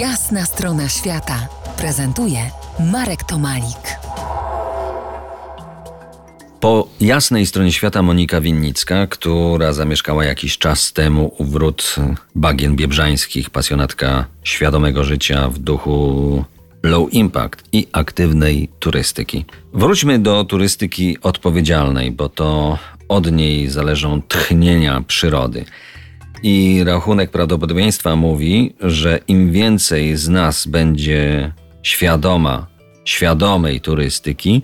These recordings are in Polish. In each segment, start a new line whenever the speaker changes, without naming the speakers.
Jasna strona świata prezentuje Marek Tomalik.
Po jasnej stronie świata Monika Winnicka, która zamieszkała jakiś czas temu u wrót bagien biebrzańskich, pasjonatka świadomego życia w duchu low impact i aktywnej turystyki. Wróćmy do turystyki odpowiedzialnej, bo to od niej zależą tchnienia przyrody. I rachunek prawdopodobieństwa mówi, że im więcej z nas będzie świadoma, świadomej turystyki,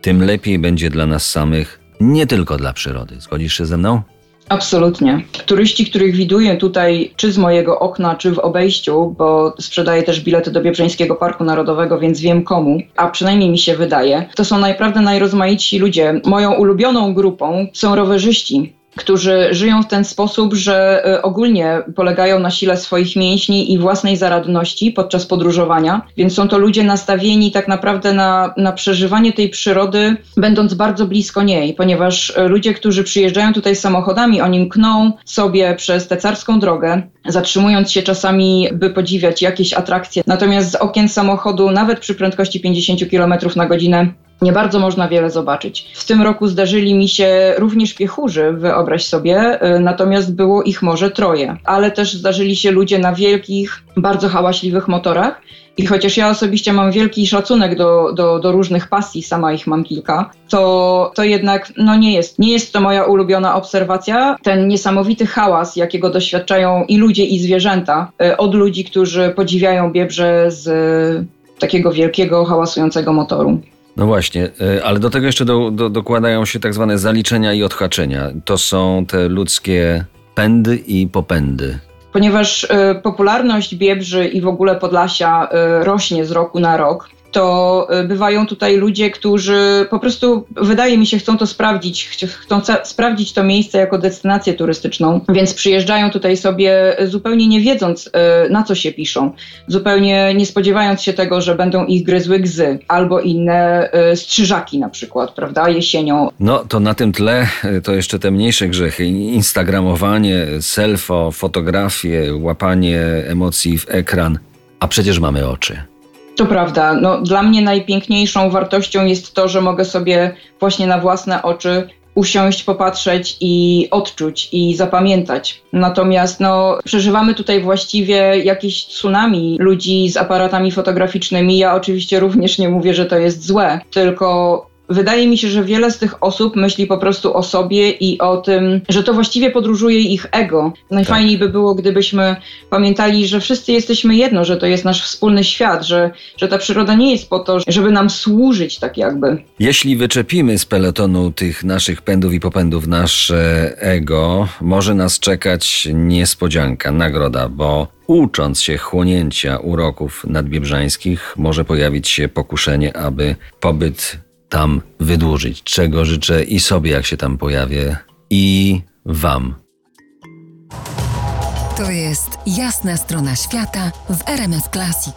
tym lepiej będzie dla nas samych, nie tylko dla przyrody. Zgodzisz się ze mną?
Absolutnie. Turyści, których widuję tutaj, czy z mojego okna, czy w obejściu, bo sprzedaję też bilety do Biebrzeńskiego Parku Narodowego, więc wiem komu, a przynajmniej mi się wydaje, to są naprawdę najrozmaitsi ludzie. Moją ulubioną grupą są rowerzyści którzy żyją w ten sposób, że e, ogólnie polegają na sile swoich mięśni i własnej zaradności podczas podróżowania, więc są to ludzie nastawieni tak naprawdę na, na przeżywanie tej przyrody, będąc bardzo blisko niej, ponieważ e, ludzie, którzy przyjeżdżają tutaj samochodami, oni mkną sobie przez tę carską drogę, zatrzymując się czasami, by podziwiać jakieś atrakcje. Natomiast z okien samochodu, nawet przy prędkości 50 km na godzinę, nie bardzo można wiele zobaczyć. W tym roku zdarzyli mi się również piechurzy, wyobraź sobie, y, natomiast było ich może troje. Ale też zdarzyli się ludzie na wielkich, bardzo hałaśliwych motorach. I chociaż ja osobiście mam wielki szacunek do, do, do, różnych pasji, sama ich mam kilka, to, to jednak no nie, jest, nie jest to moja ulubiona obserwacja. Ten niesamowity hałas, jakiego doświadczają i ludzie, i zwierzęta y, od ludzi, którzy podziwiają biebrze z takiego wielkiego, hałasującego motoru.
No właśnie, e, ale do tego jeszcze do, do, dokładają się tak zwane zaliczenia i odhaczenia. To są te ludzkie pędy i popędy.
Ponieważ y, popularność Biebrzy i w ogóle Podlasia y, rośnie z roku na rok, to y, bywają tutaj ludzie, którzy po prostu, wydaje mi się, chcą to sprawdzić, chcą sprawdzić to miejsce jako destynację turystyczną, więc przyjeżdżają tutaj sobie zupełnie nie wiedząc, y, na co się piszą, zupełnie nie spodziewając się tego, że będą ich gryzły gzy albo inne y, strzyżaki na przykład, prawda, jesienią.
No to na tym tle to jeszcze te mniejsze grzechy, instagramowanie, selfo, fotografie, łapanie emocji w ekran, a przecież mamy oczy.
To prawda. No, dla mnie najpiękniejszą wartością jest to, że mogę sobie właśnie na własne oczy usiąść, popatrzeć i odczuć i zapamiętać. Natomiast no, przeżywamy tutaj właściwie jakieś tsunami ludzi z aparatami fotograficznymi. Ja oczywiście również nie mówię, że to jest złe, tylko Wydaje mi się, że wiele z tych osób myśli po prostu o sobie i o tym, że to właściwie podróżuje ich ego. Najfajniej tak. by było, gdybyśmy pamiętali, że wszyscy jesteśmy jedno, że to jest nasz wspólny świat, że, że ta przyroda nie jest po to, żeby nam służyć tak jakby.
Jeśli wyczepimy z peletonu tych naszych pędów i popędów nasze ego, może nas czekać niespodzianka, nagroda, bo ucząc się chłonięcia uroków nadbiebrzańskich, może pojawić się pokuszenie, aby pobyt tam wydłużyć, czego życzę i sobie, jak się tam pojawię, i Wam.
To jest jasna strona świata w RMS Classic.